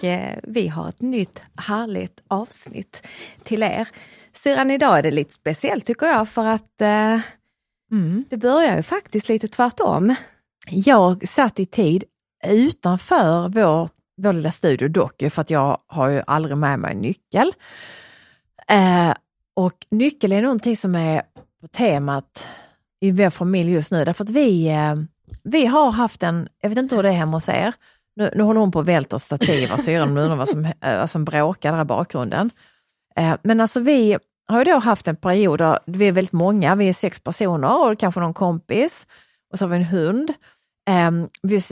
och eh, vi har ett nytt härligt avsnitt till er. Syrran, idag är det lite speciellt tycker jag för att eh, Mm. det börjar ju faktiskt lite tvärtom. Jag satt i tid utanför vår, vår lilla studio dock, för att jag har ju aldrig med mig nyckel. Eh, och nyckel är någonting som är på temat i vår familj just nu, därför att vi, eh, vi har haft en, jag vet inte hur det är hemma hos er, nu, nu håller hon på och välter stativ och syrran undrar vad som, eh, vad som bråkar där i bakgrunden. Eh, men alltså vi har ju då haft en period där vi är väldigt många, vi är sex personer och kanske någon kompis och så har vi en hund. Ehm, vi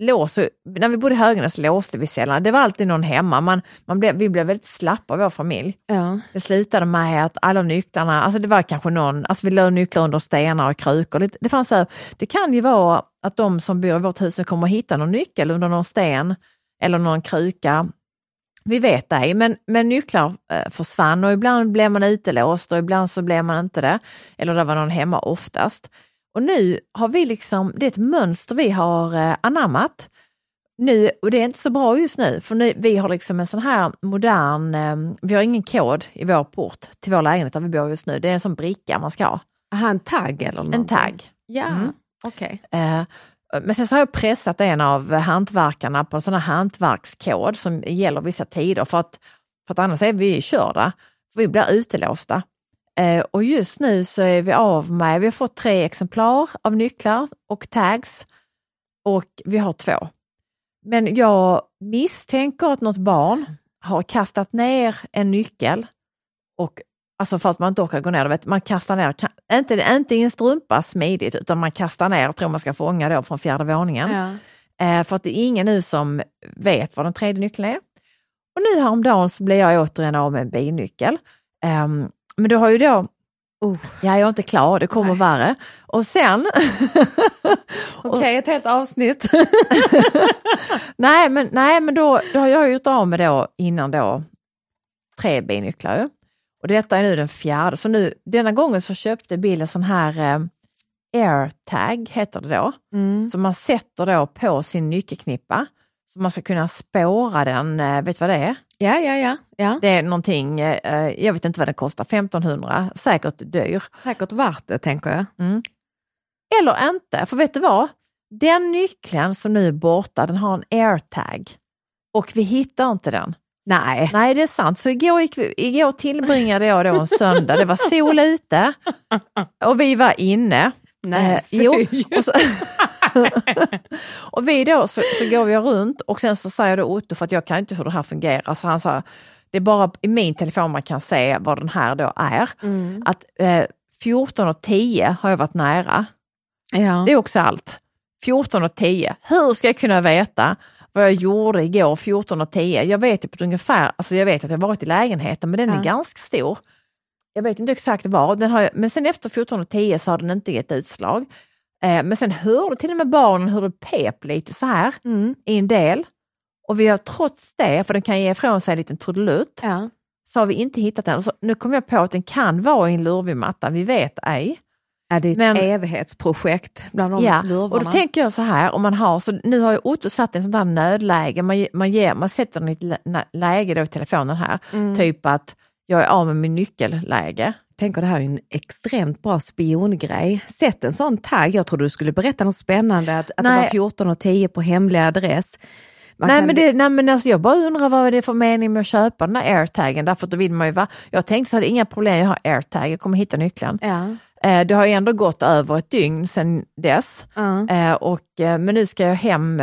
s- ja, låser, när vi bodde i Höganäs låste vi sällan, det var alltid någon hemma. Man, man blev, vi blev väldigt slappa vår familj. Ja. Det slutade med att alla nycklarna, alltså det var kanske någon, alltså vi låg nycklar under stenar och krukor. Det, det, fanns här- det kan ju vara att de som bor i vårt hus kommer att hitta någon nyckel under någon sten eller någon kruka. Vi vet ej, men, men nycklar eh, försvann och ibland blev man utelåst och ibland så blev man inte det. Eller det var någon hemma oftast. Och nu har vi liksom, det är ett mönster vi har eh, anammat. Nu, och det är inte så bra just nu, för nu, vi har liksom en sån här modern, eh, vi har ingen kod i vår port till vår lägenhet där vi bor just nu. Det är en sån bricka man ska ha, Aha, en tagg eller någonting? en tagg. Ja, Mm. okej. Eh, men sen så har jag pressat en av hantverkarna på en sån här hantverkskod som gäller vissa tider för att, för att annars är vi körda. För vi blir utelåsta. Eh, och just nu så är vi av med, vi har fått tre exemplar av nycklar och tags och vi har två. Men jag misstänker att något barn har kastat ner en nyckel och Alltså för att man inte orkar gå ner, vet, man kastar ner, inte, inte i en strumpa smidigt, utan man kastar ner och tror man ska fånga då från fjärde våningen. Ja. Eh, för att det är ingen nu som vet vad den tredje nyckeln är. Och nu häromdagen så blev jag återigen av med en bilnyckel. Ehm, men du har ju då, Oh. ja jag är inte klar, det kommer Nej. värre. Och sen, Okej, ett helt avsnitt. nej men, nej, men då, då har jag gjort av med då innan då tre bilnycklar. ju. Och detta är nu den fjärde, så nu denna gången så köpte Bill en sån här eh, airtag, heter det då. Mm. som man sätter då på sin nyckelknippa. Så man ska kunna spåra den, eh, vet du vad det är? Ja, ja, ja. ja. Det är någonting, eh, jag vet inte vad den kostar, 1500, säkert dyr. Säkert värt det, tänker jag. Eller inte, för vet du vad? Den nyckeln som nu är borta, den har en airtag. Och vi hittar inte den. Nej. Nej, det är sant. Så igår, gick vi, igår tillbringade jag då en söndag, det var sol ute och vi var inne. Nej, Eh, jo, och, så, och vi då så, så går vi runt och sen så säger då Otto, för att jag kan inte hur det här fungerar, så han sa, det är bara i min telefon man kan se vad den här då är. Mm. Att eh, 14 och 10 har jag varit nära. Ja. Det är också allt. 14 och 10. Hur ska jag kunna veta vad jag gjorde igår 14 och 10? Jag vet ju på ett ungefär, alltså jag vet att jag varit i lägenheten men den Ja. är ganska stor. Jag vet inte exakt var, den har, men sen efter 14 och 10 så har den inte gett utslag. Eh, men sen hörde till och med barnen hur det pep lite så här Mm. i en del. Och vi har trots det, för den kan ge ifrån sig en liten trudelutt, ja. så har vi inte hittat den. Så nu kom jag på att den kan vara i en lurvig-matta, vi vet ej. Ja, det är ett Men- evighetsprojekt bland de Ja, lurvarna. och då tänker jag så här, om man har, så nu har ju Otto satt en sån där nödläge, man, man, ger, man sätter den i ett läge då i telefonen här, Mm. typ att jag är av med min nyckelläge. Tänker det här är en extremt bra spiongrej. Sätt en sån tagg. Jag trodde du skulle berätta något spännande, att, att det var 14 och 10 på hemlig adress. Man nej, kan- men det, nej men alltså jag bara undrar vad det är för mening med att köpa den där airtagen, därför att då vill man ju vara, jag tänkte så här, det är inga problem, jag har airtag, jag kommer hitta nyckeln. Ja. Eh, det har ju ändå gått över ett dygn sedan dess, Ja. eh, och, eh, men nu ska jag hem,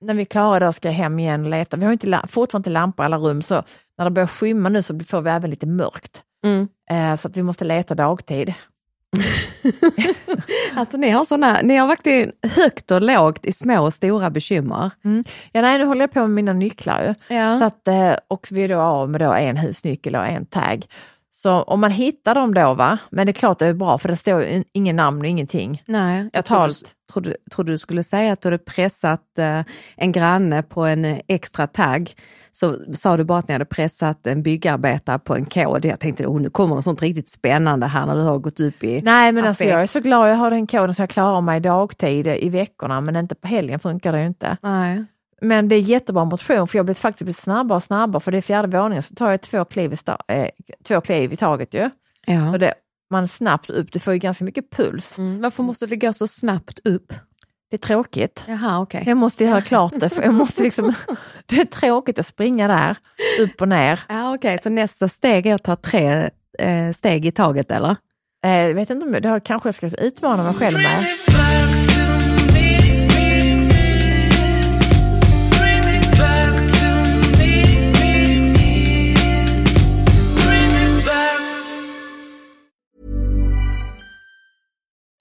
när vi är klara då ska jag hem igen och leta. Vi har inte, fortfarande inte lampor i alla rum, så när det börjar skymma nu så får vi även lite mörkt. Mm. Eh, så att vi måste leta dagtid. Alltså ni har såna, ni har verkligen högt och lågt i små och stora bekymmer. Ja, nej, nu håller jag på med mina nycklar ju. Ja. Så att, eh, och vi är då av med då en husnyckel och en tag. Så om man hittar dem då, va? men det är klart det är bra för det står ingen namn och ingenting. Nej, jag Totalt. trodde, trodde, trodde du skulle säga att du hade pressat eh, en granne på en eh, extra tagg. Så sa du bara att ni hade pressat en byggarbetare på en kod. Jag tänkte, oh, nu kommer något sånt riktigt spännande här när du har gått upp i... Nej men alltså Affekt. jag är så glad jag har den koden så jag klarar mig dagtid i veckorna men inte på helgen funkar det ju inte. Nej. Men det är jättebra motion för jag blir faktiskt blivit snabbare och snabbare för det är fjärde våningen så tar jag två kliv i, sta- eh, två kliv i taget ju. Ja. Så det, man snabbt upp, du får ju ganska mycket puls. Mm. Varför måste det gå så snabbt upp? Det är tråkigt. Jaha. Så jag måste göra klart det, för jag måste liksom, det är tråkigt att springa där, upp och ner. Ja, okej, så nästa steg är att ta tre eh, steg i taget eller? Eh, jag vet inte om det har kanske jag ska utmana mig själv med.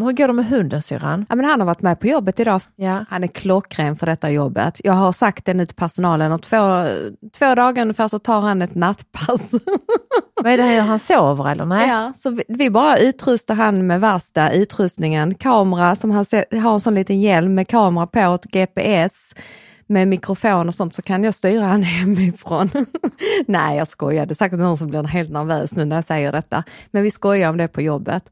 Men hur går det med hunden syrran? Ja, men han har varit med på jobbet idag. Ja. Han är klockren för detta jobbet. Jag har sagt det nu till personalen och två, två dagar ungefär så tar han ett nattpass. Vad är det här, han sover eller? Nej? Ja, så vi, vi bara utrustar han med värsta utrustningen. Kamera som han se- har en sån liten hjälm med kamera på, ett GPS med mikrofon och sånt så kan jag styra han hemifrån. Nej, jag skojar. Det är säkert någon som blir helt nervös nu när jag säger detta. Men vi skojar om det på jobbet.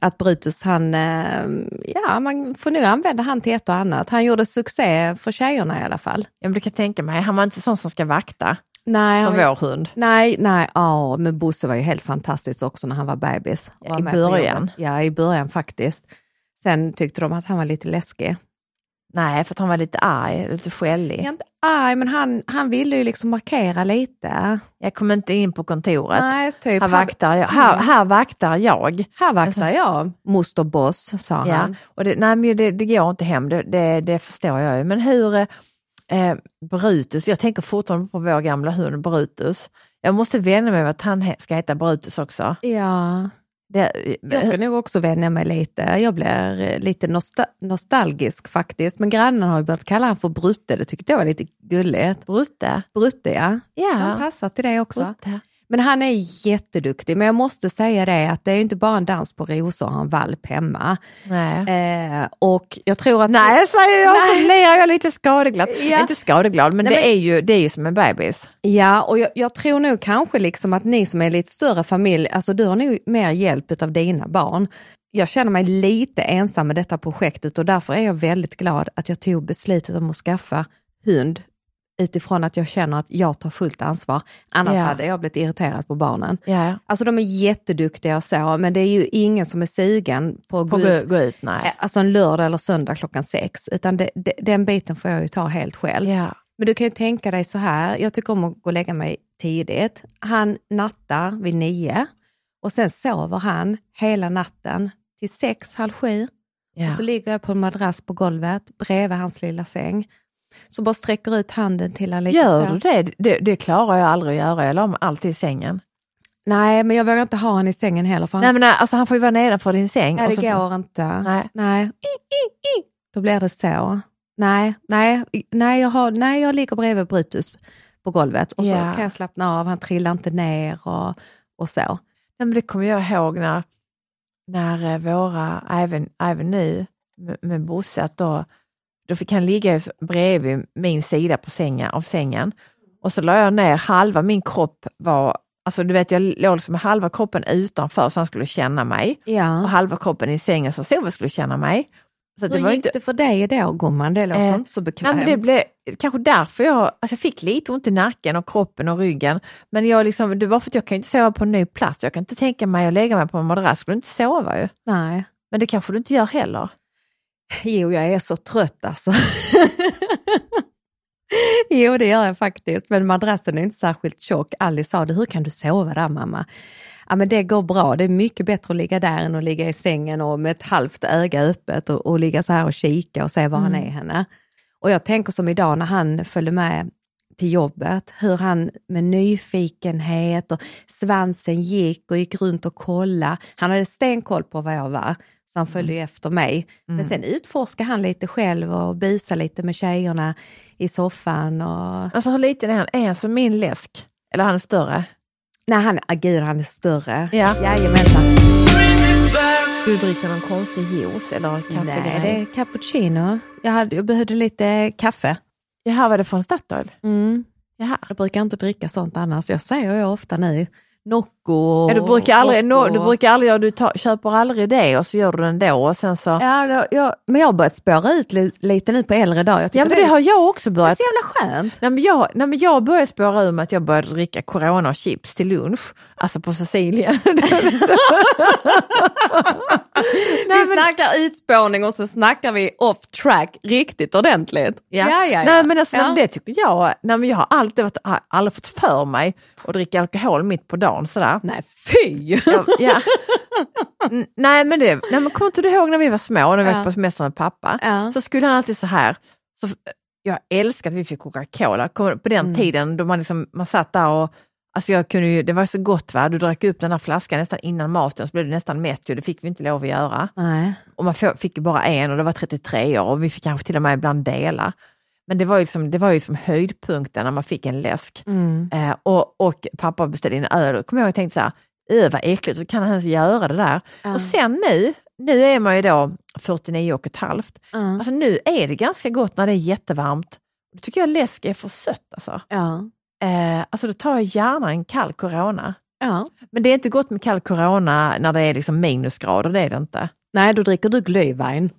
Att Brutus, han, eh, ja man får nu använda han till ett och annat. Han gjorde succé för tjejerna i alla fall. Ja, men du kan tänka mig, han var inte sån som ska vakta Nej, som han, vår hund. Nej, nej, ja, men Bosse var ju helt fantastisk också när han var bebis. Ja, var i början. Ja, i början faktiskt. Sen tyckte de att han var lite läskig. Nej, för att han var lite arg, lite skällig. Jag är inte arg, men han, han ville ju liksom markera lite. Jag kom inte in på kontoret. Nej, typ. Här vaktar jag. Här, här vaktar jag. Här vaktar jag, moster boss, sa Alltså- Ja. han. Och det, nej, men det, det går inte hem, det, det, det förstår jag ju. Men hur eh, Brutus, jag tänker fortfarande på vår gamla hund Brutus. Jag måste vänja mig vid att han ska heta Brutus också. Ja, Det, jag ska nog också vänja mig lite. Jag blir eh, lite nosta- nostalgisk faktiskt. Men grannen har ju börjat kalla honom för Brutte. Det tyckte jag var lite gulligt. Brutte. Brutte, ja. Han Ja, passar till det också. Brutte. Men han är jätteduktig, men jag måste säga det att det är inte bara en dans på rosor, han valp hemma. Nej. Eh, och jag tror att... Nej, säger jag, Nej. så ler jag lite skadeglad. Ja. Inte skadeglad, men, Nej, det, men- Är ju, det är ju som en bebis. Ja, och jag, jag tror nog kanske liksom att ni som är lite större familj, alltså du har nog mer hjälp av dina barn. Jag känner mig lite ensam med detta projektet och därför är jag väldigt glad att jag tog beslutet om att skaffa hund utifrån att jag känner att jag tar fullt ansvar. Annars Ja. hade jag blivit irriterad på barnen. Ja. Alltså de är jätteduktiga och så, men det är ju ingen som är sugen på att På gå gå, ut, gå ut, nej. eh, alltså en lördag eller söndag klockan sex, utan det, det, den biten får jag ju ta helt själv. Ja. Men du kan ju tänka dig så här, jag tycker om att gå och lägga mig tidigt. Han nattar vid nio och sen sover han hela natten till sex, halv sju. Och så ligger jag på en madrass på golvet bredvid hans lilla säng. Så bara sträcker ut handen till honom lite Gör så. du det? det? Det klarar jag aldrig att göra, jag la mig alltid i sängen. Nej, men jag vågar inte ha honom i sängen heller. För han, Nej men nej, alltså han får ju vara nedanför din säng. nej, det så går inte. Nej. nej. Då blir det så. Nej, nej, nej, jag, har, nej jag ligger bredvid Brutus på golvet och så kan jag slappna av, han trillar inte ner och, och så. Nej, men det kommer jag ihåg när, när eh, våra, även, även nu med, med Bosse, att då, då fick han ligga bredvid min sida på sängen, av sängen. Och så la jag ner halva min kropp var, alltså du vet jag låg liksom med halva kroppen utanför så han skulle känna mig och Ja. halva kroppen i sängen så Solveig skulle känna mig. Så att det Hur var gick inte, det för dig då gumman? Det låter Eh, inte så bekvämt. det blev kanske därför jag, alltså jag fick lite ont i nacken och kroppen och ryggen. Men jag liksom, det var för att jag kan inte sova på en ny plats. Jag kan inte tänka mig att lägga mig på en madrass, skulle inte sova ju. Nej. Men det kanske du inte gör heller. Jo, jag är så trött alltså. jo, det gör jag faktiskt. Men madrassen är inte särskilt tjock. Alice sa det, hur kan du sova där mamma? Ja, men det går bra. Det är mycket bättre att ligga där än att ligga i sängen och med ett halvt öga öppet och, och ligga så här och kika och se var han är henne. Och jag tänker som idag när han följde med till jobbet, hur han med nyfikenhet och svansen gick och gick runt och kollade. Han hade stenkoll på vad jag var, så han följde ju efter mig. Men sen utforskade han lite själv och busade lite med tjejerna i soffan. Och... Alltså hur liten är han? Är han som min läsk? Eller han är större? Nej, han, ah, gud, han är större. Ja. Jajamensan. Du dricker någon konstig juice eller kaffegrej? Nej, det är cappuccino. Jag, hade, jag behövde lite kaffe. Jaha, var det från Statoil? Mm. Jaha. Jag brukar inte dricka sånt annars. Jag säger ju ofta nu, Ja, du brukar aldrig, no, du brukar aldrig göra, du tar, köper aldrig det och så gör du det ändå och sen så... Ja, Ja, då, jag, men jag har börjat spåra ut li, lite nu på äldre dagar. Tycker men det är, har jag också det är börjat. så jävla skönt. Nej men, jag, nej men jag började spåra ur med att jag började dricka Corona och chips till lunch, alltså på Sicilien. vi snackar utspårning och så snackar vi off track riktigt ordentligt. ja, ja. ja. Nej men alltså, ja. nej, men det tycker jag, nej, men jag har alltid varit, aldrig fått för mig att dricka alkohol mitt på dagen sådär. Nej, fy! Ja, ja. Nej men det, nej, men kommer inte du ihåg när vi var små, när vi Ja. var på semester med pappa? Ja. Så skulle han alltid så här, så, jag älskar att vi fick Coca-Cola, på den Mm. tiden då man, liksom, man satt där och Alltså jag kunde ju, det var så gott va, du drack upp den här flaskan nästan innan maten så blev du nästan mätt ju, det fick vi inte lov att göra. Nej. Och man fick bara en och det var 33 år och vi fick kanske till och med ibland dela. Men det var ju liksom, det var ju som höjdpunkten när man fick en läsk. Mm. Eh, och, och pappa beställde in öl och kommer jag och tänkte så här, "Ö, vad äckligt, hur kan han ens göra det där? Ja. Och sen nu, nu är man ju då 49 och ett halvt. Ja. Alltså nu är det ganska gott när det är jättevarmt. Då tycker jag läsk är för sött alltså. Ja. Eh, alltså då tar jag gärna en kall Corona. ja. Men det är inte gott med kall Corona när det är liksom minusgrader, det är det inte. Nej, då dricker du glühwein.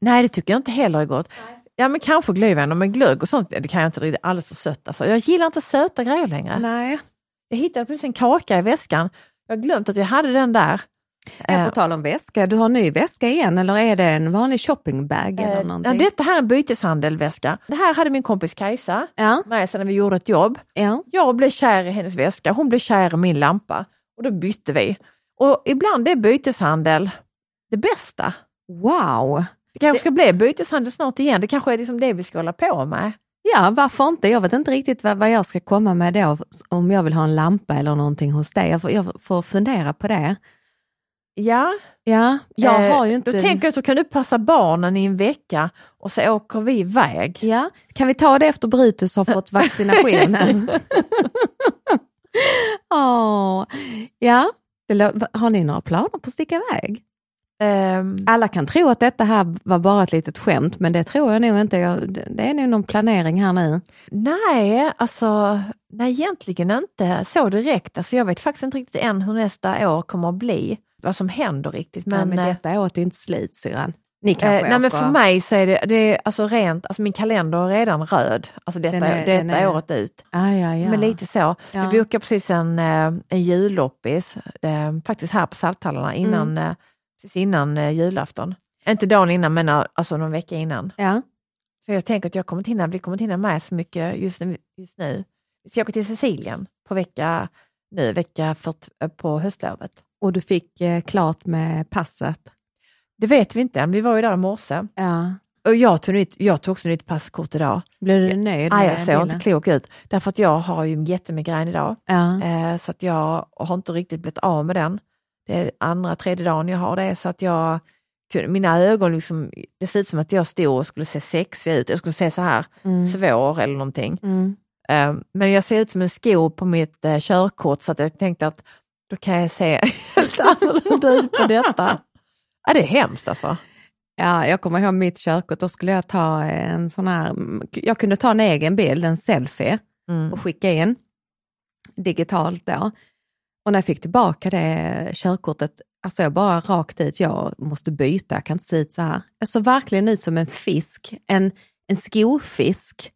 Nej, det tycker jag inte heller är gott. Ja men kanske glühwein, men glögg och sånt, det kan jag inte dricka, det är alldeles för sött alltså. Jag gillar inte söta grejer längre. Nej. Jag hittade precis en kaka i väskan. Jag har glömt att jag hade den där. Ja, Eh, på tal om väska, du har ny väska igen eller är det en vanlig shoppingbag eller eh, ja, någonting? detta här är en byteshandelväska. Det här hade min kompis Kajsa Ja, med sig när vi gjorde ett jobb. ja. Jag blev kär i hennes väska, hon blev kär i min lampa och då bytte vi. Och ibland är byteshandel det bästa. Wow! Det kanske ska bli byteshandel snart igen, det kanske är liksom det vi ska hålla på med. Ja, varför inte? Jag vet inte riktigt vad, vad jag ska komma med då, om jag vill ha en lampa eller någonting hos dig. Jag får, jag får fundera på det. Ja, Ja, jag eh, har ju inte... Då tänker jag att då kan du passa barnen i en vecka och så åker vi iväg. Ja, kan vi ta det efter Brutus har fått vaccinationen? Åh, ja, har ni några planer på att sticka iväg? Ehm, Alla kan tro att detta här var bara ett litet skämt, men det tror jag nog inte. Jag, det är nog någon planering här nu. Nej, alltså nej, egentligen inte så direkt. Alltså, jag vet faktiskt inte riktigt än hur nästa år kommer att bli, vad som händer riktigt. Men, Men, men eh, detta året är ju inte slut syrran. Ni eh, kanske nej, men för mig så är det, det är alltså rent, alltså min kalender är redan röd, alltså detta, är- detta är- året ut. Ah, ja, ja. Men lite så. Ja. Vi bokade precis en, eh, en julloppis, eh, faktiskt här på Salthallarna innan, Mm. Precis innan eh, julafton. Inte dagen innan men alltså någon vecka innan. Ja. Så jag tänker att jag kommer inte hinna, vi kommer inte hinna med så mycket just nu. Just nu. Vi ska åka till Sicilien på vecka, nu, vecka 40, eh, på höstlovet. Och du fick eh, klart med passet. Det vet vi inte än, vi var ju där i morse. Ja. och jag tog, nytt, jag tog också nytt passkort idag. Blev du nöjd Nej, med jag ser bilden? inte klok ut. Därför att jag har ju jättemigrän idag. Ja. Eh, så att jag har inte riktigt blivit av med den. Det är andra, tredje dagen jag har det. Så att jag, mina ögon, liksom, det ser ut som att jag stod och skulle se sexig ut. Jag skulle se så här Mm. svår eller någonting. Mm. Eh, men jag ser ut som en sko på mitt eh, körkort så att jag tänkte att då kan jag se helt annorlunda ut på detta. Ja, det är hemskt alltså. Ja, jag kommer ihåg mitt körkort, då skulle jag ta en sån här, jag kunde ta en egen bild, en selfie Mm. och skicka in digitalt då. Och när jag fick tillbaka det körkortet, alltså jag bara rakt ut, jag måste byta, jag kan inte se ut så här. Jag såg verkligen ut som en fisk, en, en skofisk,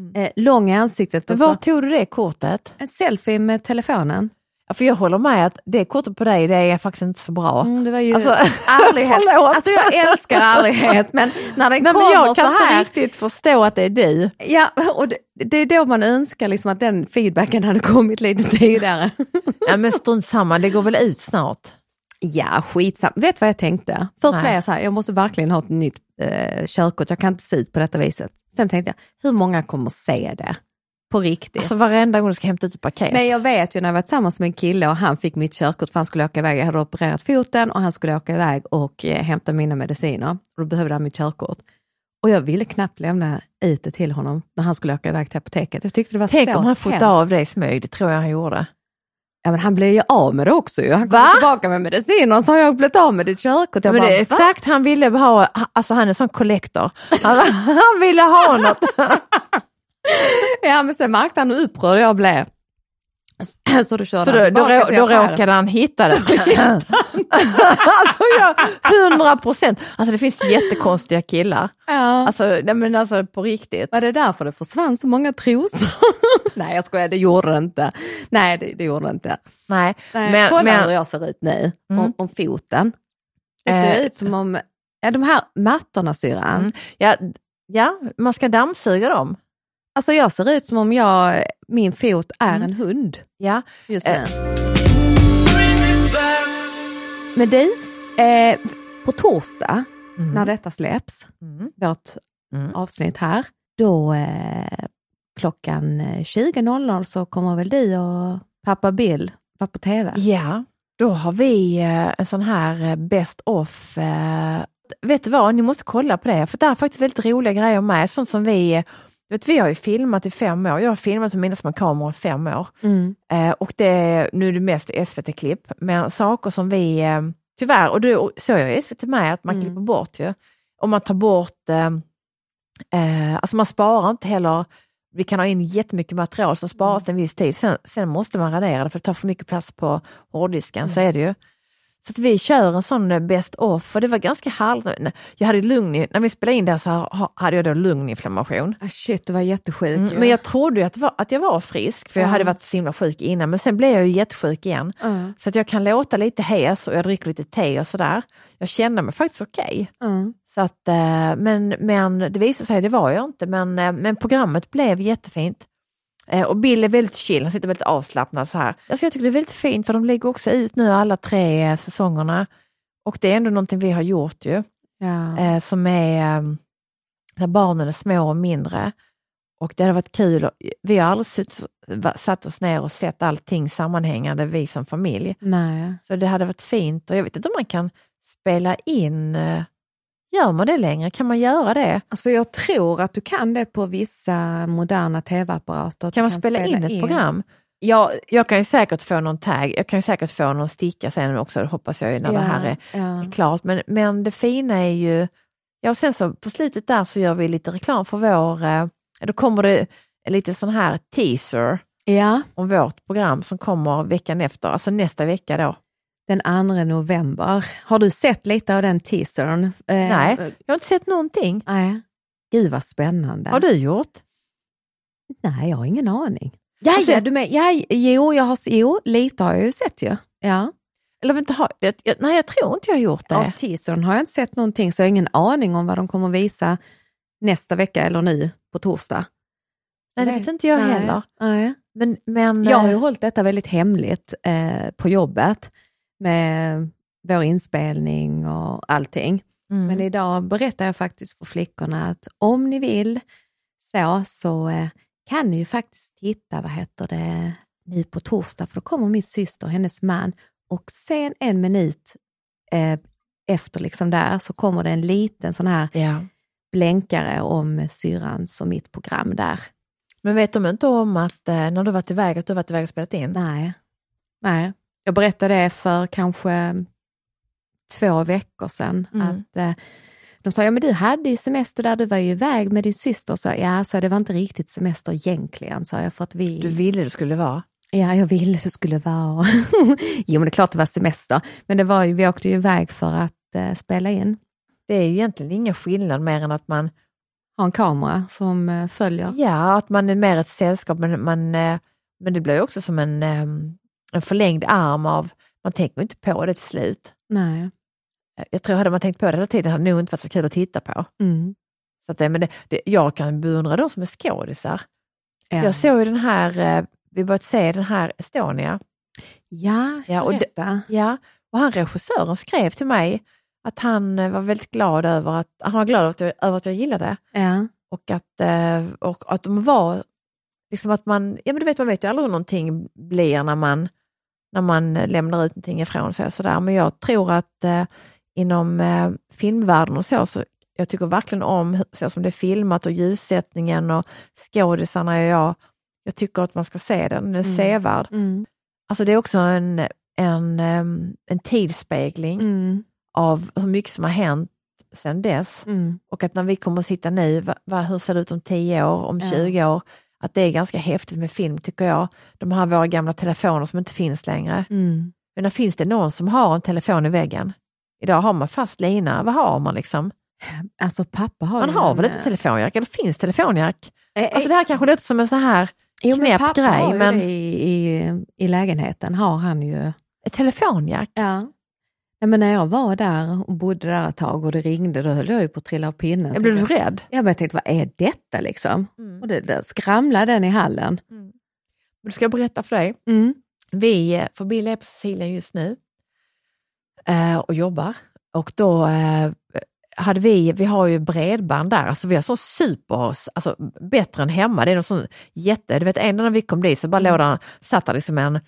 Mm. eh, lång i ansiktet så var tog du det kortet? en selfie med telefonen. För jag håller med att det kortet på dig, det är faktiskt inte så bra. Mm, det var ju Alltså, ärlighet. Alltså jag älskar ärlighet, men när den Nej, men kommer jag kan så här, inte riktigt förstå att det är du. Ja, och det, det är då man önskar liksom att den feedbacken hade kommit lite tidigare. Ja, men strunt samma, det går väl ut snart. ja, skitsam. Vet du vad jag tänkte? Först Nej. blev jag så här, jag måste verkligen ha ett nytt eh, körkort, jag kan inte se ut på detta viset. Sen tänkte jag, hur många kommer se det? På riktigt. Alltså varenda gång du ska hämta ut ett paket. Men jag vet ju när jag var tillsammans med en kille och han fick mitt körkort för han skulle åka iväg, jag hade opererat foten och han skulle åka iväg och eh, hämta mina mediciner. Och då behövde han mitt körkort. Och jag ville knappt lämna ut det till honom när han skulle åka iväg till apoteket. Jag tyckte det var Tänk så om han fått av dig smyg, det tror jag han gjorde. Ja men han blev ju av med det också ju. Han kom Va? tillbaka med mediciner och så har jag blivit av med ditt körkort. Jag Men bara, exakt, han ville ha, alltså han är en sån kollektor. Han, han ville ha något. Ja men sen märkte han hur upprörd jag blev. Så då körde Så han då, då, då affären. råkade han hitta det. alltså jag, 100 procent. Alltså det finns jättekonstiga killar. Ja. Alltså, nej, men alltså på riktigt. Var det därför det försvann så många trosor? Nej jag skojar, det gjorde det inte. Nej det, det gjorde det inte. Nej, Nej, men, kolla hur men jag ser ut nu, Mm. om, om foten. Det ser Eh. ut som om, ja de här mattorna syrran, Mm. ja, ja, man ska dammsuga dem. Alltså jag ser ut som om jag, min fot är Mm. en hund Ja, just nu. Eh. Men du, eh, på torsdag Mm. när detta släpps, Mm. vårt Mm. avsnitt här, då eh, klockan eh, 20.00 så kommer väl du och pappa Bill vara på TV? Ja, då har vi eh, en sån här eh, best of. Eh, vet du vad, ni måste kolla på det, för det är faktiskt väldigt roliga grejer med. Sånt som vi, eh, vet, vi har ju filmat i fem år. Jag har filmat med mina små kameror i fem år. Mm. Eh, och det, nu är det mest SVT-klipp, men saker som vi, eh, tyvärr, och du så gör ju SVT med, att man Mm. klipper bort ju. Om man tar bort, eh, eh, alltså man sparar inte heller, vi kan ha in jättemycket material som sparas en viss tid, sen, sen måste man radera det för det tar för mycket plats på hårddisken, så är det ju. Så att vi kör en sån eh, best off och det var ganska härligt. Jag hade lugn, när vi spelade in det så ha- hade jag då lunginflammation. Ah, shit, du var jättesjuk. Mm, men jag trodde att, var, att jag var frisk, för jag Ja. hade varit så himla sjuk innan, men sen blev jag ju jättesjuk igen. Ja, Så att jag kan låta lite hes och jag dricker lite te och sådär. Jag kände mig faktiskt okej. ja. Så att, eh, men, men det visade sig, det var jag inte, men, eh, men programmet blev jättefint. Eh, Och Bill är väldigt chill, han sitter väldigt avslappnad så här. Alltså jag tycker det är väldigt fint för de lägger också ut nu alla tre eh, säsongerna. Och det är ändå någonting vi har gjort ju, Ja. eh, som är när barnen är små och mindre. Och det hade varit kul, vi har aldrig satt oss ner och sett allting sammanhängande, vi som familj. Nej. Så det hade varit fint och jag vet inte om man kan spela in, gör man det längre? Kan man göra det? Alltså jag tror att du kan det på vissa moderna tv-apparater. Kan man spela in ett program? Ja, Jag kan ju säkert få någon tag, jag kan ju säkert få någon sticka sen också, det hoppas jag ju när ja, det här är, ja. är klart. Men, men det fina är ju, ja och sen så på slutet där så gör vi lite reklam för vår, eh, då kommer det lite sån här teaser ja, om vårt program som kommer veckan efter, alltså nästa vecka då. Den 2 november. Har du sett lite av den teasern? Eh, Nej. Jag har inte sett någonting. Nej. Gud vad spännande. Har du gjort? Nej, jag har ingen aning. Ja, Alltså- ja, du med, ja, jo, jag har, jo, lite har jag ju sett ju. Ja. Eller vänta, har, jag, nej jag tror inte jag har gjort det. Av teasern har jag inte sett någonting, så jag har ingen aning om vad de kommer visa nästa vecka eller nu på torsdag. Nej, det vet inte jag Nej, heller. Nej. Men, men, Jag har ju eh, hållit detta väldigt hemligt eh, på jobbet med vår inspelning och allting. Mm. Men idag berättar jag faktiskt för flickorna att om ni vill så, så eh, kan ni ju faktiskt titta, vad heter det, nu på torsdag, för då kommer min syster och hennes man och sen en minut eh, efter liksom där så kommer det en liten sån här Ja. blänkare om syrrans och mitt program där. Men vet de inte om att eh, när du varit iväg, att du varit iväg och spelat in? Nej. Nej. Jag berättade det för kanske två veckor sedan. Mm. Att, eh, de sa, ja men du hade ju semester där, du var ju iväg med din syster. Så, ja, så det var inte riktigt semester egentligen, sa jag. För att vi... Du ville det skulle vara? Ja, jag ville det skulle vara. jo, men det är klart det var semester. Men det var ju, vi åkte ju iväg för att eh, spela in. Det är ju egentligen ingen skillnad mer än att man, Ha en kamera som eh, följer. ja, att man är mer ett sällskap, men, man, eh, men det blir ju också som en, eh, en förlängd arm av, man tänker inte på det till slut. Nej. Jag tror hade man tänkt på det hela tiden hade det nog inte varit så kul att titta på. Mm. Så att det, men det, det, jag kan beundra de som är skådisar. Ja. Jag såg ju den här, eh, vi börjat se den här Estonia. ja, Ja, och det- berätta. Ja, och han regissören skrev till mig att han eh, var väldigt glad över att, han var glad över att jag, över att jag gillade Ja. och att, eh, och att de var, liksom att man, ja men du vet man vet ju aldrig hur någonting blir när man, när man lämnar ut någonting ifrån sig sådär. Men jag tror att eh, inom eh, filmvärlden och så, så jag tycker verkligen om så som det är filmat och ljussättningen och skådisarna och jag. Jag tycker att man ska se den, den är Mm. sevärd. Mm. Alltså det är också en, en, en tidsspegling Mm. av hur mycket som har hänt sedan dess. Mm. Och att när vi kommer att sitta nu, va, va, hur ser det ut om 10 år, om Ja. 20 år? Att det är ganska häftigt med film tycker jag. De här våra gamla telefoner som inte finns längre. Mm. Men finns det någon som har en telefon i väggen? Idag har man fast lina, vad har man liksom? Alltså pappa har Man har väl inte telefonjack? Eller finns telefonjack? eh, Alltså det här kanske låter som en så här Jo, men knäpp pappa grej, har ju men- det i, i, i lägenheten, har han ju. ett telefonjack. Ja. Men när jag var där och bodde där ett tag och det ringde, då höll jag ju på att trilla av pinnen. Jag blev du rädd? Ja, men jag tänkte, vad är detta liksom? Mm. Och det, det skramlade den i hallen. Du ska jag berätta för dig. Mm. Vi, eh, för Bill är på Sicilien just nu eh, och jobbar. Och då eh, hade vi, vi har ju bredband där, alltså vi har så super, alltså bättre än hemma. Det är någon sån jätte, du vet en när vi kom dit så bara låg där, satt där liksom en,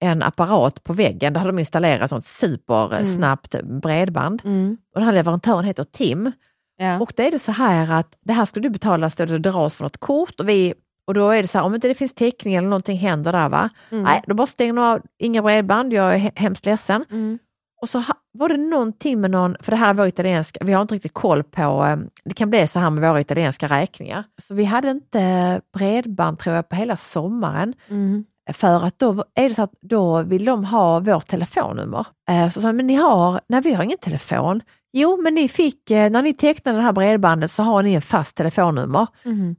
en apparat på väggen, där hade de installerat något supersnabbt bredband. Mm. Och den här leverantören heter Tim. Ja. Och då är det så här att det här ska du betala, så det dras från ett kort och vi och då är det så här, om inte det finns täckning eller någonting händer där va, Mm. nej då bara stänger du av, inga bredband, jag är he- hemskt ledsen. Mm. Och så var det någonting med någon, för det här är vår italienska, vi har inte riktigt koll på, eh, det kan bli så här med våra italienska räkningar. Så vi hade inte bredband tror jag på hela sommaren. Mm. För att då är det så att då vill de ha vårt telefonnummer. Eh, Så sa men ni har, nej vi har ingen telefon. Jo men ni fick, eh, när ni tecknade det här bredbandet så har ni en fast telefonnummer. Mm.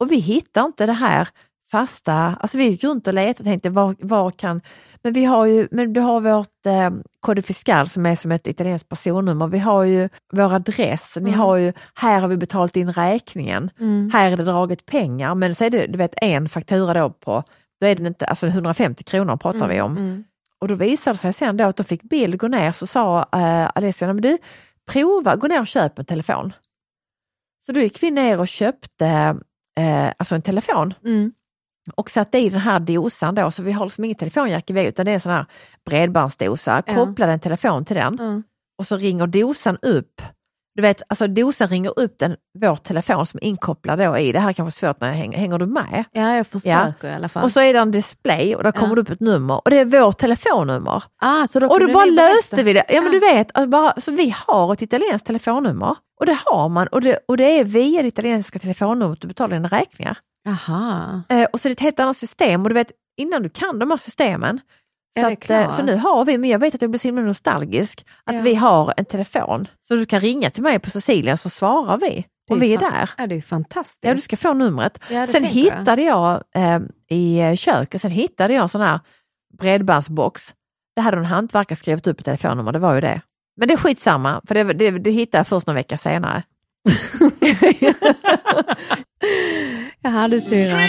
Och vi hittar inte det här fasta, alltså vi gick runt och letade och tänkte var, var kan, men vi har ju, men du har vårt eh, Code Fiscal som är som ett italienskt personnummer, vi har ju vår adress, ni Mm. har ju, här har vi betalat in räkningen, Mm. här är det draget pengar, men så är det du vet en faktura då på, då är det inte, alltså 150 kronor pratar vi om. Mm. Och då visade det sig sen då att då fick Bill gå ner så sa eh, Alessia, "Nej, men du prova, gå ner och köp en telefon. Så då gick vi ner och köpte eh, alltså en telefon Mm. och satte i den här dosan då, så vi har liksom ingen telefonjack i utan det är en sån här bredbandsdosa, Ja. kopplade en telefon till den Mm. och så ringer dosan upp. Du vet, alltså dosan ringer upp den, vår telefon som är inkopplad då i, det här är kanske svårt när jag hänger, hänger du med? Ja, jag försöker i alla fall. Och så är det en display och där kommer Ja. det upp ett nummer och det är vårt telefonnummer. ah, så då Och då bara löste vi det. Ja men Ja. du vet, alltså bara, så vi har ett italienskt telefonnummer och det har man och det, och det är via det italienska telefonnumret du betalar dina räkningar. Aha. Eh, och så är det ett helt annat system och du vet innan du kan de här systemen. Så, att, eh, så nu har vi, men jag vet att jag blir så himla nostalgisk, att Ja. vi har en telefon. Så du kan ringa till mig på Sicilien så svarar vi är vi är där. Ja, det är fantastiskt. Ja, du ska få numret. Ja, sen tänker jag. hittade jag, eh, i eh, köket, sen hittade jag en sån här bredbandsbox. Det hade en hantverkare skrivit upp ett telefonnummer, det var ju det. Men det är skitsamma, för det, det, det hittade jag först någon vecka senare. Jaha, du syrran.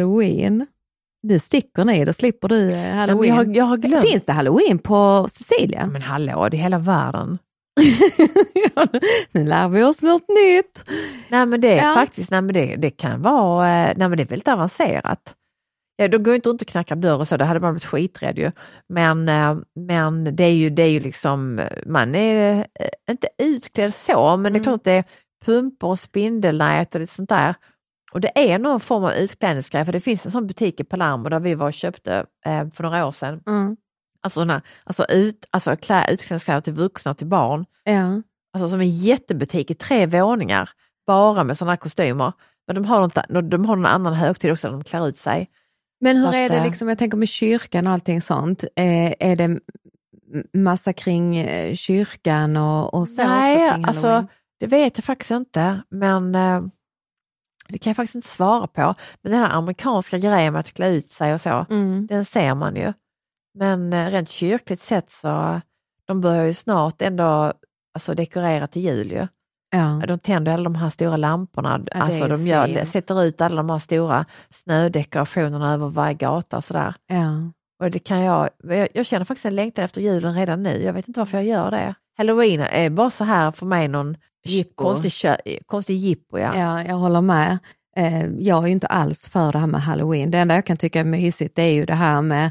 Halloween? Du sticker ni, då slipper du eh, halloween. jag, har, jag har glömt. Finns det halloween på Sicilien? Men hallå, det är hela världen. Nu lär vi oss något nytt. Nej men det är Ja. faktiskt, nej men det, det kan vara, eh, nej men det är väldigt avancerat. Ja, de går inte runt och knackar dörr och så, det hade man blivit skiträdd ju. Men, eh, men det är ju, det är ju liksom, man är inte utklädd så, men det är Mm. klart att det är pumpor och spindelnät och lite sånt där. Och det är någon form av utklädningsgrej, för det finns en sån butik i Palermo där vi var och köpte eh, för några år sedan. Mm. Alltså, såna, alltså, ut, alltså klä, utklädningskläder till vuxna och till barn. Ja. Alltså som en jättebutik i tre våningar, bara med sådana kostymer. Men de har, något, de har någon annan högtid också, där de klär ut sig. Men hur Så är att, det eh, liksom, jag tänker med kyrkan och allting sånt, eh, är det massa kring eh, kyrkan och, och så Nej, också kring alltså det vet jag faktiskt inte, men eh, det kan jag faktiskt inte svara på. Men den här amerikanska grejen med att klä ut sig och så, Mm. den ser man ju. Men eh, rent kyrkligt sett så, de börjar ju snart ändå alltså, dekorera till jul ju. Ja. De tänder alla de här stora lamporna, är alltså de gör, sätter ut alla de här stora snödekorationerna över varje gata sådär. Ja. Och det kan jag, jag, jag känner faktiskt en längtan efter julen redan nu, jag vet inte varför jag gör det. Halloween är bara så här för mig någon Jippo. konstig, jippo. Ja. ja, jag håller med. Eh, jag är ju inte alls för det här med halloween. Det enda jag kan tycka är mysigt det är ju det här med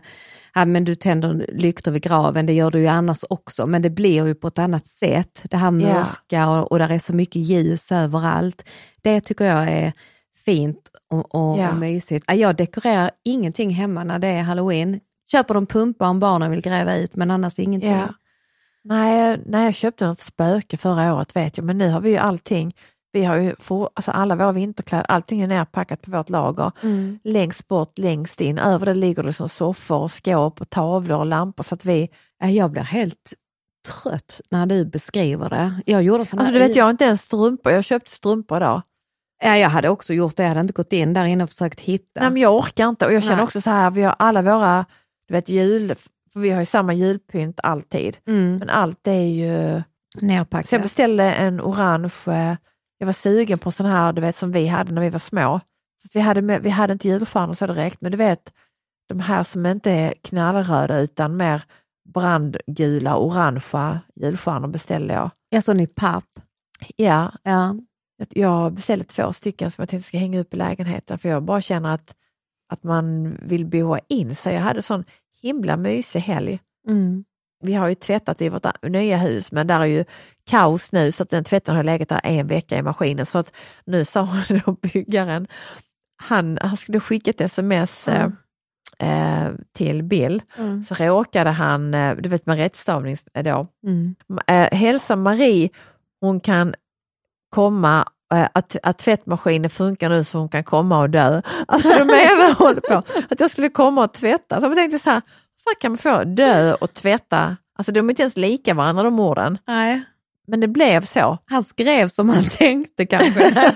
Ja, men du tänder lyktor vid graven, det gör du ju annars också, men det blir ju på ett annat sätt. Det här mörka och, och där är så mycket ljus överallt. Det tycker jag är fint och, och, Ja. och mysigt. Ja, Jag dekorerar ingenting hemma när det är halloween. Köper de pumpar om barnen vill gräva ut, men annars ingenting. Ja. Nej, nej, jag köpte något spöke förra året vet jag, men nu har vi ju allting. Vi har ju för, alltså alla våra vinterkläder, allting är nerpackat på vårt lager. Mm. Längst bort, längst in, över det ligger det som soffor skåp och tavlor och lampor så att vi, Ja, Jag blir helt trött när du beskriver det. Jag gjorde såna alltså du vet jag har inte ens strumpor, jag köpte strumpor idag. Ja, jag hade också gjort det. Jag hade inte gått in där inne och försökt hitta. Nej men jag orkar inte och jag känner Nej. också så här, vi har alla våra, du vet jul, för vi har ju samma julpynt alltid. mm. Men allt är ju, Nerpackat. så jag beställde en orange, jag var sugen på sån här du vet som vi hade när vi var små. Så vi, hade med, vi hade inte julstjärnor så direkt, men du vet de här som inte är knallröda utan mer brandgula, orangea julstjärnor beställde jag. Jag såg i papp. Ja, Ja. jag beställde två stycken som jag tänkte ska hänga upp i lägenheten för jag bara känner att, att man vill boa in sig. Jag hade sån himla mysig helg. Mm. Vi har ju tvättat i vårt nya hus men där är ju kaos nu så att den tvätten har legat där en vecka i maskinen så att nu sa då byggaren, han, han skulle skicka ett sms Mm. eh, eh, till Bill Mm. så råkade han, eh, du vet med rättstavning då, Mm. eh, hälsa Marie, hon kan komma eh, att, att tvättmaskinen funkar nu så hon kan komma och dö. Alltså du menar håller på att jag skulle komma och tvätta. Så jag tänkte så här, vad kan man få dö och tvätta? Alltså de är inte ens lika varandra de orden. Nej. Men det blev så. Han skrev som han tänkte kanske.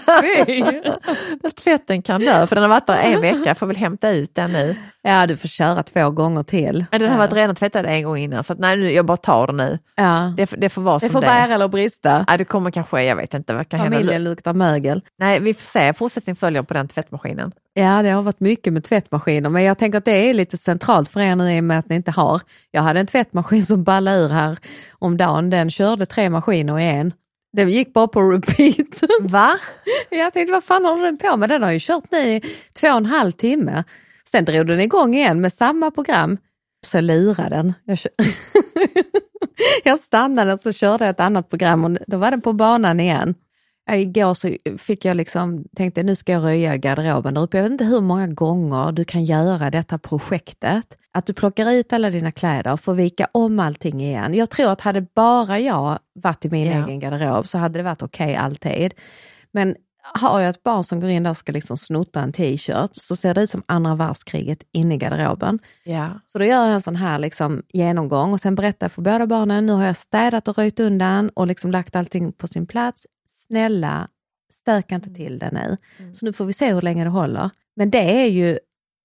Tvätten kan dö, för den har varit där en vecka, jag får väl hämta ut den nu. Ja, du får köra två gånger till. Men Den har varit redan tvättad en gång innan, så att, nej, jag bara tar den nu. Ja. Det, får- det får vara Det som får det bära eller brista. Ja, det kommer kanske, jag vet inte vad kan hända. Familjen luktar mögel. Nej, vi får se, fortsättning följer på den tvättmaskinen. Ja, det har varit mycket med tvättmaskiner, men jag tänker att det är lite centralt för er nu i och med att ni inte har. Jag hade en tvättmaskin som ballade ur här om dagen. Den körde tre maskiner i en. Den gick bara på repeat. Va? Jag tänkte, vad fan håller den på med? Den har ju kört nu i två och en halv timme. Sen drog den igång igen med samma program. Så jag lurade den. Jag, jag stannade och så körde jag ett annat program och då var den på banan igen. Igår så fick jag liksom, tänkte nu ska jag röja garderoben där uppe. Jag vet inte hur många gånger du kan göra detta projektet. Att du plockar ut alla dina kläder och får vika om allting igen. Jag tror att hade bara jag varit i min Ja. egen garderob så hade det varit okej alltid. Men har jag ett barn som går in där och ska liksom snotta en t-shirt så ser det ut som andra världskriget inne i garderoben. Ja. Så då gör jag en sån här liksom genomgång och sen berättar jag för båda barnen, nu har jag städat och röjt undan och liksom lagt allting på sin plats. Snälla, stärka inte till det nu. Så nu får vi se hur länge det håller. Men det är ju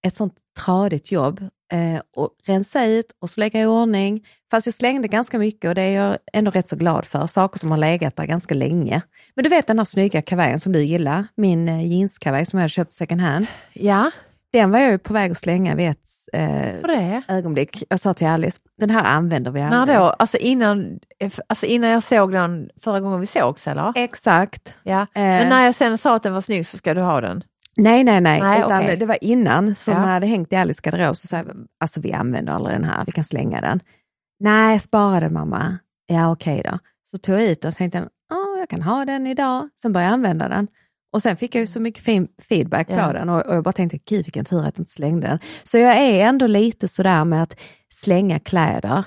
ett sånt tradigt jobb. Eh, och rensa ut och slänga i ordning. Fast jag slängde ganska mycket och det är jag ändå rätt så glad för. Saker som har legat där ganska länge. Men du vet den här snygga kavajen som du gillar, min eh, jeanskavaj som jag hade köpt second hand. Ja, Den var jag ju på väg att slänga vid ett eh, ögonblick. Jag sa till Alice, den här använder vi När aldrig. då? Alltså innan, alltså innan jag såg den förra gången vi sågs eller? Exakt. Ja. Men när jag sen sa att den var snygg så ska du ha den. Nej, nej, nej. Nej, utan okej. Det var innan som Ja. jag hade hängt i Alice garderob. Så sa jag, alltså vi använder aldrig den här, vi kan slänga den. Nej, spara den mamma. Ja, okej då. Så tog jag ut den och tänkte, ja, jag kan ha den idag. Sen började jag använda den. Och sen fick jag ju så mycket fin feedback Ja. på den och, och jag bara tänkte, gud vilken tur att jag inte slängde den. Så jag är ändå lite sådär med att slänga kläder.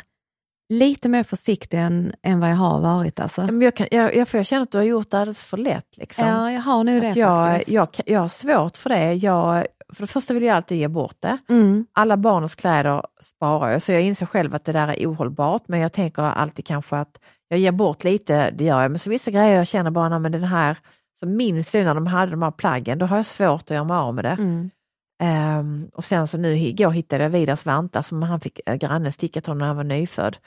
Lite mer försiktig än, än vad jag har varit alltså. Men jag, kan, jag, jag, jag känna att du har gjort det alldeles för lätt. Liksom. Ja, jag har nu det jag, faktiskt. jag, jag har svårt för det. Jag, för det första vill jag alltid ge bort det. Mm. Alla barnens kläder sparar jag, så jag inser själv att det där är ohållbart. Men jag tänker alltid kanske att jag ger bort lite, det gör jag. Men så vissa grejer jag känner bara, "Nej, men den här, så minns jag när de hade de här plaggen, då har jag svårt att göra mig av med det. Mm. Ehm, och sen så nu igår hittade jag Vidars vantar som han fick äh, grannen sticka till honom när han var nyfödd.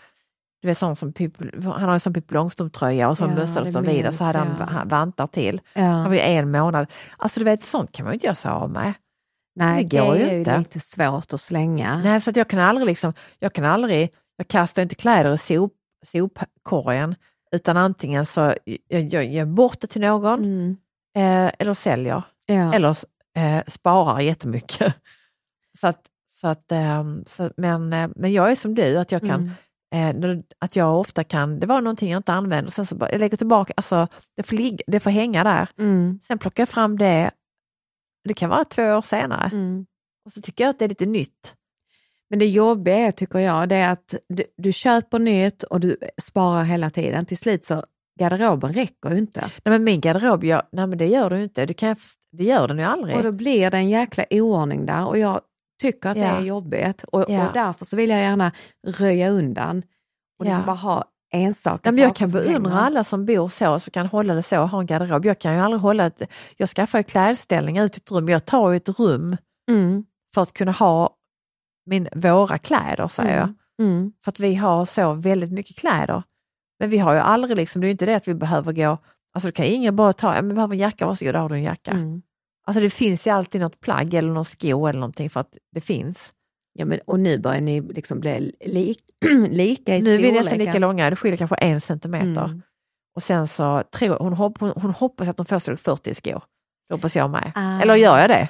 Du vet sån som Pippi- han har en sån Pippi Långstrump-tröja och så Ja, mössa det det Vidar minns så hade han jag. va- vantar till. Ja. Han var ju en månad. Alltså du vet sånt kan man ju inte göra sig av med. Nej, Det det, går ju är ju inte. lite svårt att slänga. Nej, så att jag kan aldrig liksom, jag kan aldrig, jag kastar inte kläder i sop, sopkorgen utan antingen så jag, jag ger bort det till någon Mm. eh, eller säljer. Ja. eller eh, sparar jättemycket. Så att, så att, ehm, så, men, eh, men jag är som du, att jag kan Mm. Eh, att jag ofta kan, det var någonting jag inte använde och sen så bara, jag lägger tillbaka, alltså det får, ligga, det får hänga där. Mm. Sen plockar jag fram det, det kan vara två år senare Mm. och så tycker jag att det är lite nytt. Men det jobbiga är, tycker jag, det är att du, du köper nytt och du sparar hela tiden. Till slut så garderoben räcker ju inte. Nej men min garderob, jag, nej men det gör du inte, det, kan jag, det gör den ju aldrig. Och då blir det en jäkla oordning där och jag tycker att det Ja. är jobbigt. Och, Ja. och därför så vill jag gärna röja undan och liksom Ja. bara ha enstaka Nej, men jag kan som beundra alla som bor så, så kan hålla det så, ha en garderob. Jag kan ju aldrig hålla ett, jag skaffar ju klädställningar ut i ett rum, jag tar ju ett rum Mm. för att kunna ha min, våra kläder, säger jag. Mm. Mm. För att vi har så väldigt mycket kläder. Men vi har ju aldrig, liksom, det är ju inte det att vi behöver gå, alltså det kan ingen bara ta, ja, men behöver en jacka, varsågod, där har du en jacka. Mm. Alltså det finns ju alltid något plagg eller någon sko eller någonting för att det finns. Ja, men, och nu börjar ni liksom bli lik, lika i Nu är vi nästan lika långa, det skiljer kanske en centimeter. Mm. Och sen så tror hon, hopp, hon, hon hoppas att hon får storlek 40 i skor. Det hoppas jag med. Ah. Eller gör jag det?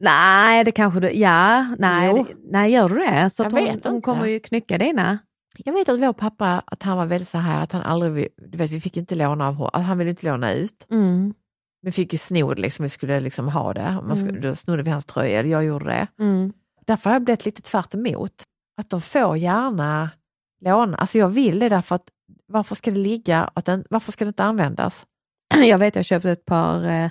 Nej, det kanske du, ja, nej, det, nej gör du det? Så hon, hon inte. kommer ju knycka dina. Jag vet att vår pappa, att han var väldigt så här att han aldrig, du vet vi fick ju inte låna av att han ville inte låna ut. Mm. Vi fick ju sno det, liksom, vi skulle liksom ha det. Man skulle, Mm. Då snodde vi hans tröja, eller jag gjorde det. Mm. Därför har jag blivit lite tvärt emot. Att de får gärna låna. Alltså jag vill det därför att varför ska det ligga, att den, varför ska det inte användas? jag vet jag köpte ett par eh,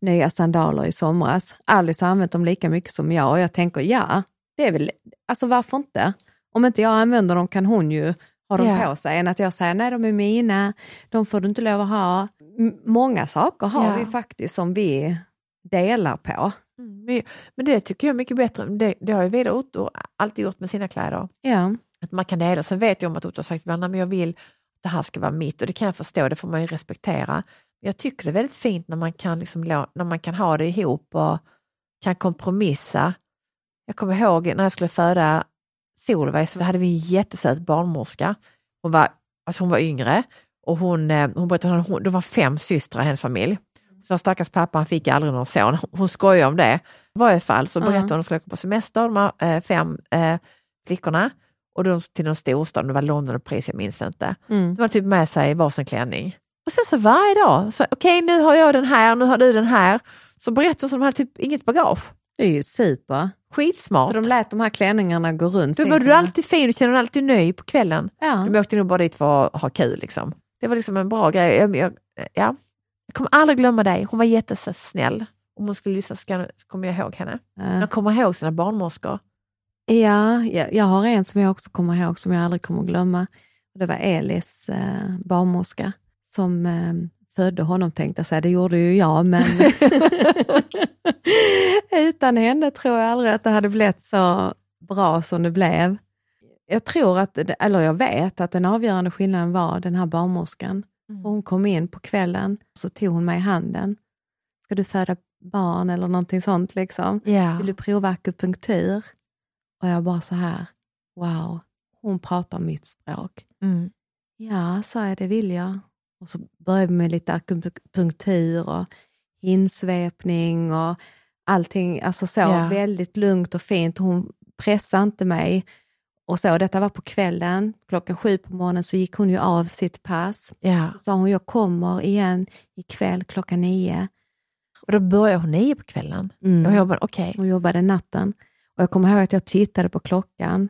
nya sandaler i somras. Alice har använt dem lika mycket som jag och jag tänker ja, det är väl, alltså varför inte? Om inte jag använder dem kan hon ju ha dem Ja. på sig, än att jag säger nej de är mina, de får du inte lov att ha. Många saker har Ja. vi faktiskt som vi delar på. Mm, Men, det tycker jag är mycket bättre. Det, det har ju Vida alltid gjort med sina kläder. Ja. Att man kan dela. Sen vet jag om att Otto har sagt ibland att jag vill att det här ska vara mitt och det kan jag förstå, det får man ju respektera. Men jag tycker det är väldigt fint när man kan, liksom, när man kan ha det ihop och kan kompromissa. Jag kommer ihåg när jag skulle föda Solveig så hade vi en jättesöt barnmorska. Hon var, alltså hon var yngre och hon, eh, hon berättade att hon, det var fem systrar i hennes familj. Så stackars pappa han fick aldrig någon son. Hon skojar om det. I varje fall så berättade hon att de skulle åka på semester, de här eh, fem eh, flickorna. Och då till någon storstad, det var London och Paris, jag minns inte. Mm. De hade typ med sig varsin klänning. Och sen så varje dag, okej nu har jag den här, nu har du den här. Så berättade hon som de hade typ inget bagage. Det är ju super. Skitsmart. Så de lät de här klänningarna gå runt. Då var du alltid fin, du kände dig alltid nöjd på kvällen. Ja. De åkte nog bara dit för att ha kul. Liksom. Det var liksom en bra grej. Jag, jag, ja. jag kommer aldrig glömma dig, hon var jättesnäll. Om hon skulle lyssna så kommer jag ihåg henne. Ja. Jag kommer ihåg sina barnmorskor. Ja, jag, jag har en som jag också kommer ihåg som jag aldrig kommer glömma. Det var Elis eh, barnmorska som eh, födde honom tänkte jag säga, det gjorde ju jag men utan henne tror jag aldrig att det hade blivit så bra som det blev. Jag tror att, eller jag vet att den avgörande skillnaden var den här barnmorskan. Mm. Och Hon kom in på kvällen så tog hon mig i handen. Ska du föda barn eller någonting sånt liksom? Ja. Vill du prova akupunktur? Och jag bara så här, wow, hon pratar mitt språk. Mm. Ja, sa jag, det vill jag. Och så började vi med lite akupunktur och hinsvepning och allting, alltså så Ja. väldigt lugnt och fint. Hon pressade inte mig. Och så, detta var på kvällen, klockan sju på morgonen så gick hon ju av sitt pass. Ja. Så sa hon, jag kommer igen ikväll klockan nio. Och då började hon nio på kvällen. Mm. Och jag bara, okej. Hon jobbade natten. Och jag kommer ihåg att jag tittade på klockan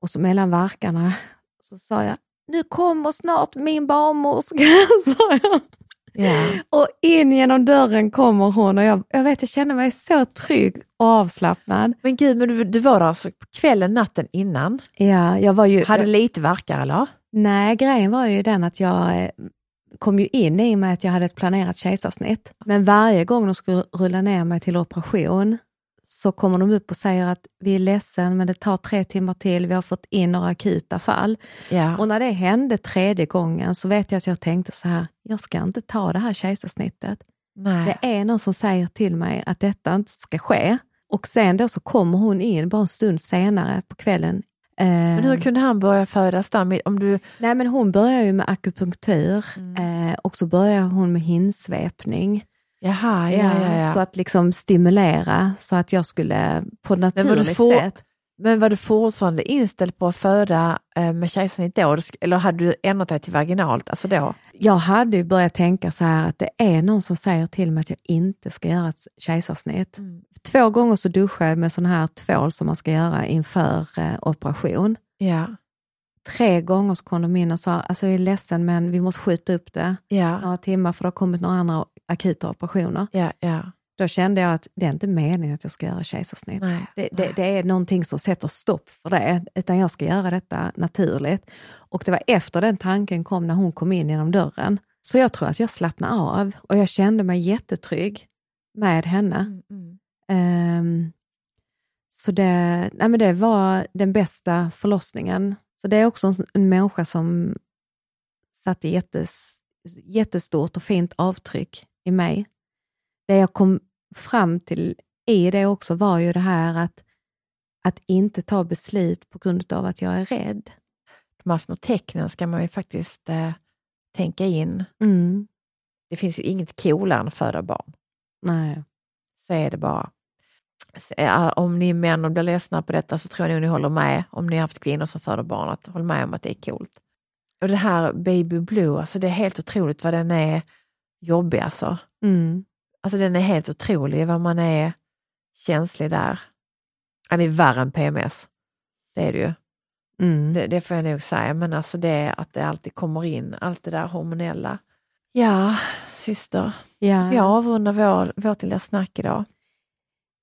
och så mellan verkarna så sa jag, nu kommer snart min barnmorska, sa jag. Ja. Och in genom dörren kommer hon och jag, jag vet, jag kände mig så trygg och avslappnad. Men gud, men du, du var där alltså på kvällen, natten innan? Ja, jag var ju... Hade jag, lite verkar eller? nej, grejen var ju den att jag eh, kom ju in i och med att jag hade ett planerat kejsarsnitt. Men varje gång de skulle rulla ner mig till operation så kommer de upp och säger att vi är ledsen men det tar tre timmar till, vi har fått in några akuta fall. Ja. Och när det hände tredje gången så vet jag att jag tänkte så här, jag ska inte ta det här kejsarsnittet. Nej. Det är någon som säger till mig att detta inte ska ske. Och sen då så kommer hon in bara en stund senare på kvällen. Eh, Men hur kunde han börja födas där? Om du... Nej men hon börjar ju med akupunktur Mm. eh, och så börjar hon med hinsvepning. Jaha, ja, ja, ja. Så att liksom stimulera så att jag skulle på ett naturligt få- sätt. Men var du fortfarande inställd på att föda eh, med kejsarsnitt då? Eller hade du ändrat dig till vaginalt? Alltså då? Jag hade ju börjat tänka så här att det är någon som säger till mig att jag inte ska göra ett kejsarsnitt. Mm. Två gånger så duschade jag med sån här tvål som man ska göra inför eh, operation. Ja, Tre gånger så kom de in och sa, alltså jag är ledsen men vi måste skjuta upp det ja, några timmar för det har kommit några andra akuta operationer. ja, ja. Då kände jag att det är inte meningen att jag ska göra kejsarsnitt. Nej, Det, nej. det är någonting som sätter stopp för det, utan jag ska göra detta naturligt. Och det var efter den tanken kom när hon kom in genom dörren. Så jag tror att jag slappnade av och jag kände mig jättetrygg med henne. Mm, mm. Ehm, så det, nej men det var den bästa förlossningen. Så det är också en, människa som satte jättes, jättestort och fint avtryck i mig. Det jag kom fram till i det också var ju det här att, att inte ta beslut på grund av att jag är rädd. De här små tecknen ska man ju faktiskt eh, tänka in. Mm. Det finns ju inget coolare än att föda barn. Nej. Så är det bara. Om ni män och blir ledsna på detta så tror jag ni håller med, om ni har haft kvinnor som föder barn, att håll med om att det är coolt. Och det här Baby Blue, alltså det är helt otroligt vad den är jobbig alltså. Mm. Alltså den är helt otrolig vad man är känslig där. Det är värre än PMS. Det är det ju. Mm. Det, det får jag nog säga, men alltså det att det alltid kommer in, allt det där hormonella. Ja, syster. Ja. Vi avrundar vår, vårt lilla snack idag.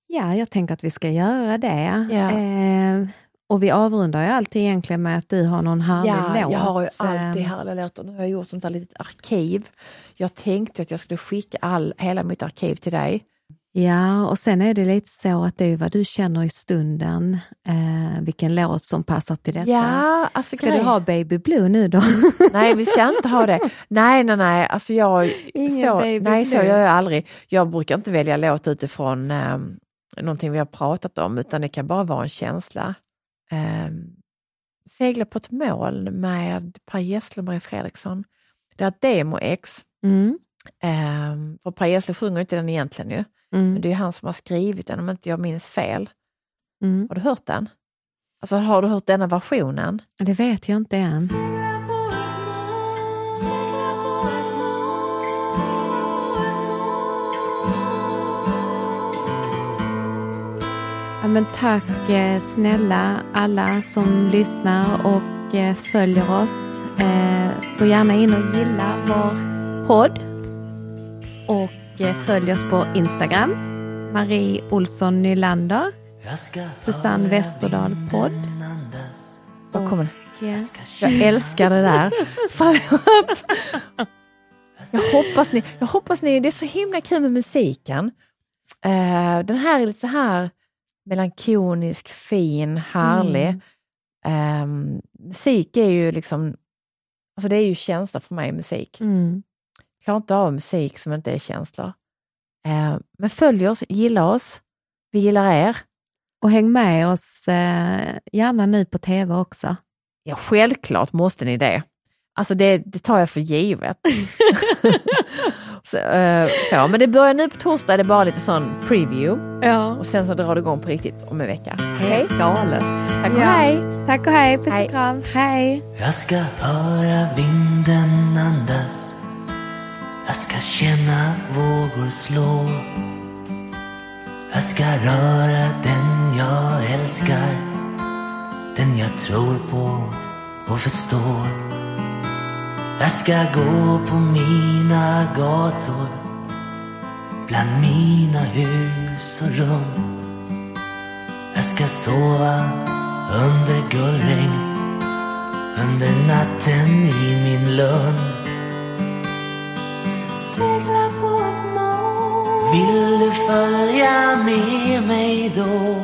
Ja, jag tänker att vi ska göra det. Ja. Eh, och vi avrundar ju alltid egentligen med att du har någon härlig Ja, låt. jag har ju alltid härliga låtar. Nu har jag gjort sånt där litet arkiv. Jag tänkte att jag skulle skicka all, hela mitt arkiv till dig. Ja, och sen är det lite så att det är vad du känner i stunden, eh, vilken låt som passar till detta. Ja, alltså Ska du ha Baby Blue nu då? Nej, vi ska inte ha det. Nej, nej, nej. Alltså jag, Ingen så, nej, så gör jag aldrig. Jag brukar inte välja låt utifrån eh, någonting vi har pratat om, utan det kan bara vara en känsla. Eh, Segla på ett moln med Per Gessle och Marie Fredriksson. Det är ett demo-ex. Mm. Eh, för Per Gessle sjunger inte den egentligen ju, men Mm. det är han som har skrivit den om inte jag minns fel. Mm. Har du hört den? Alltså har du hört denna versionen? Det vet jag inte än. Ja, men tack eh, snälla alla som lyssnar och eh, följer oss. Eh, gå gärna in och gilla vår podd. Och följ oss på Instagram. Marie Olsson Nylander. Susanne Westerdahl podd. Kommer Eh, Jag älskar det där. Jag hoppas ni, jag hoppas ni, det är så himla kul med musiken. Den här är lite så här melankolisk, fin, härlig. Mm. Eh, musik är ju liksom, alltså det är ju känsla för mig, musik. Mm. Jag klarar inte av musik som inte är känslor. Eh, men följ oss, gilla oss. Vi gillar er. Och häng med oss eh, gärna nu på TV också. Ja, självklart måste ni det. Alltså det, det tar jag för givet. så, eh, så, men det börjar nu på torsdag, är det bara lite sån preview Ja. och sen så drar det igång på riktigt om en vecka. Helt galet. Tack och Ja. hej! Tack och hej, puss Hej. och kram. Hej! Jag ska höra vinden andas Jag ska känna vågor slå Jag ska röra den jag älskar Den jag tror på och förstår jag ska gå på mina gator Bland mina hus och rum. Jag ska sova under gullregn, under natten i min lund. Segla på ett moln Vill du följa med mig då?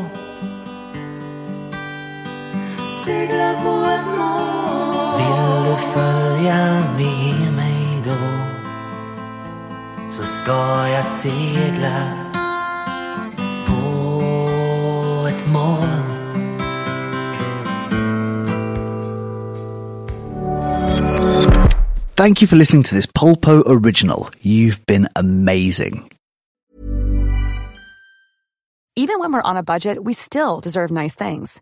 Segla på ett moln Vill du följa med mig då? Så ska jag segla på ett moln Thank you for listening to this Polpo original. You've been amazing. Even when we're on a budget, we still deserve nice things.